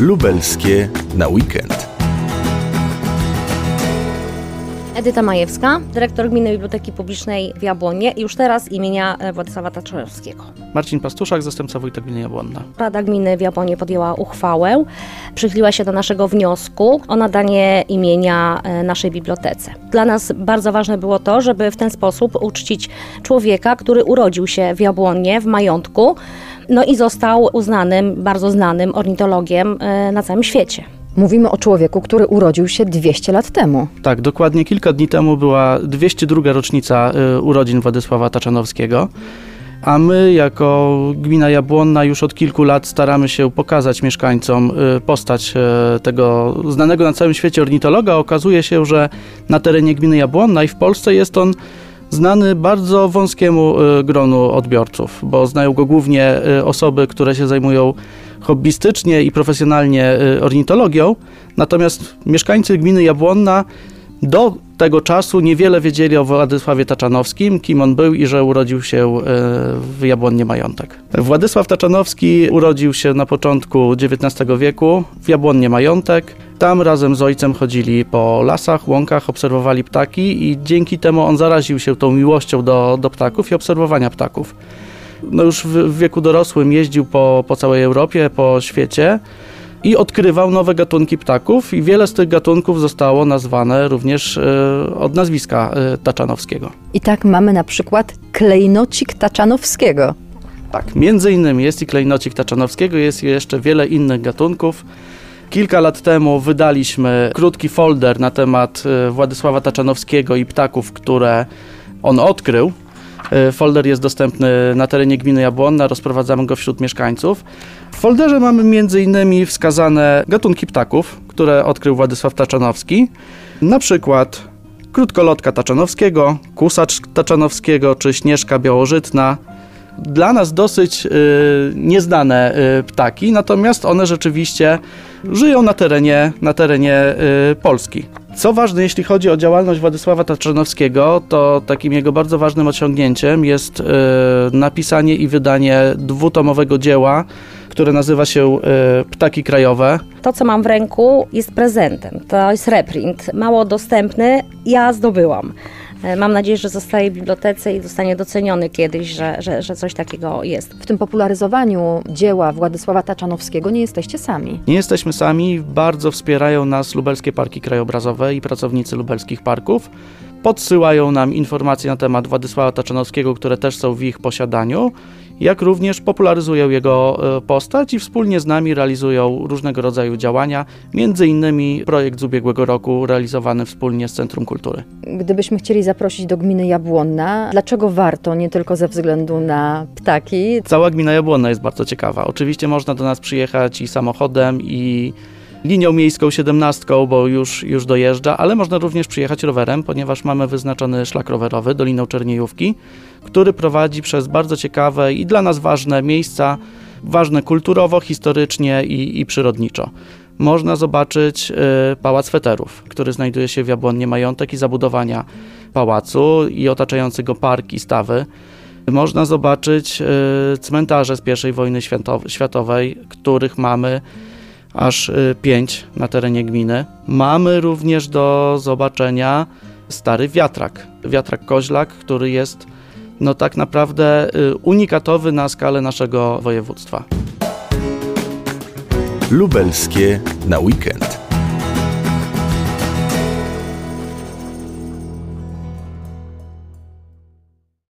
Lubelskie na weekend. Edyta Majewska, dyrektor Gminy Biblioteki Publicznej w Jabłonie i już teraz imienia Władysława Taczarowskiego. Marcin Pastuszak, zastępca wójta gminy Jabłonna. Rada Gminy w Jabłonie podjęła uchwałę, przychyliła się do naszego wniosku o nadanie imienia e, naszej bibliotece. Dla nas bardzo ważne było to, żeby w ten sposób uczcić człowieka, który urodził się w Jabłonie, w majątku, no i został uznanym, bardzo znanym ornitologiem e, na całym świecie. Mówimy o człowieku, który urodził się 200 lat temu. Tak, dokładnie kilka dni temu była 202 rocznica y, urodzin Władysława Taczanowskiego. A my, jako gmina Jabłonna, już od kilku lat staramy się pokazać mieszkańcom y, postać tego znanego na całym świecie ornitologa. Okazuje się, że na terenie gminy Jabłonna i w Polsce jest on znany bardzo wąskiemu gronu odbiorców, bo znają go głównie osoby, które się zajmują hobbystycznie i profesjonalnie y, ornitologią, natomiast mieszkańcy gminy Jabłonna do tego czasu niewiele wiedzieli o Władysławie Taczanowskim, kim on był i że urodził się y, w Jabłonnie Majątek. Władysław Taczanowski urodził się na początku XIX wieku w Jabłonnie Majątek. Tam razem z ojcem chodzili po lasach, łąkach, obserwowali ptaki i dzięki temu on zaraził się tą miłością do, do ptaków i obserwowania ptaków no już w, w wieku dorosłym jeździł po, po całej Europie, po świecie i odkrywał nowe gatunki ptaków i wiele z tych gatunków zostało nazwane również e, od nazwiska e, Taczanowskiego. I tak mamy na przykład klejnocik Taczanowskiego. Tak, między innymi jest i klejnocik Taczanowskiego, jest jeszcze wiele innych gatunków. Kilka lat temu wydaliśmy krótki folder na temat e, Władysława Taczanowskiego i ptaków, które on odkrył. E, folder jest dostępny na terenie gminy Jabłonna, rozprowadzamy go wśród mieszkańców. W folderze mamy m.in. wskazane gatunki ptaków, które odkrył Władysław Taczanowski. Na przykład krótkolotka Taczanowskiego, kusacz Taczanowskiego czy śnieżka białożytna. Dla nas dosyć y, nieznane y, ptaki, natomiast one rzeczywiście żyją na terenie, na terenie y, Polski. Co ważne, jeśli chodzi o działalność Władysława Taczanowskiego, to takim jego bardzo ważnym osiągnięciem jest y, napisanie i wydanie dwutomowego dzieła, które nazywa się y, Ptaki Krajowe. To, co mam w ręku, jest prezentem. To jest reprint, mało dostępny. Ja zdobyłam. E, mam nadzieję, że zostaje w bibliotece i zostanie doceniony kiedyś, że, że, że coś takiego jest. W tym popularyzowaniu dzieła Władysława Taczanowskiego nie jesteście sami. Nie jesteśmy sami, bardzo wspierają nas lubelskie parki krajobrazowe i pracownicy lubelskich parków. Podsyłają nam informacje na temat Władysława Taczanowskiego, które też są w ich posiadaniu jak również popularyzują jego e, postać i wspólnie z nami realizują różnego rodzaju działania, między innymi projekt z ubiegłego roku realizowany wspólnie z Centrum Kultury. Gdybyśmy chcieli zaprosić do gminy Jabłonna, dlaczego warto, nie tylko ze względu na ptaki? Cała gmina Jabłonna jest bardzo ciekawa. Oczywiście można do nas przyjechać i samochodem i linią miejską 17, bo już, już dojeżdża, ale można również przyjechać rowerem, ponieważ mamy wyznaczony szlak rowerowy Doliną Czerniejówki, który prowadzi przez bardzo ciekawe i dla nas ważne miejsca, ważne kulturowo, historycznie i, i przyrodniczo. Można zobaczyć y, Pałac Feterów, który znajduje się w Jabłonnie Majątek i zabudowania pałacu i otaczający go park i stawy. Można zobaczyć y, cmentarze z I wojny światowej, których mamy aż y, pięć na terenie gminy. Mamy również do zobaczenia stary wiatrak, wiatrak koźlak, który jest no tak naprawdę y, unikatowy na skalę naszego województwa. Lubelskie na weekend.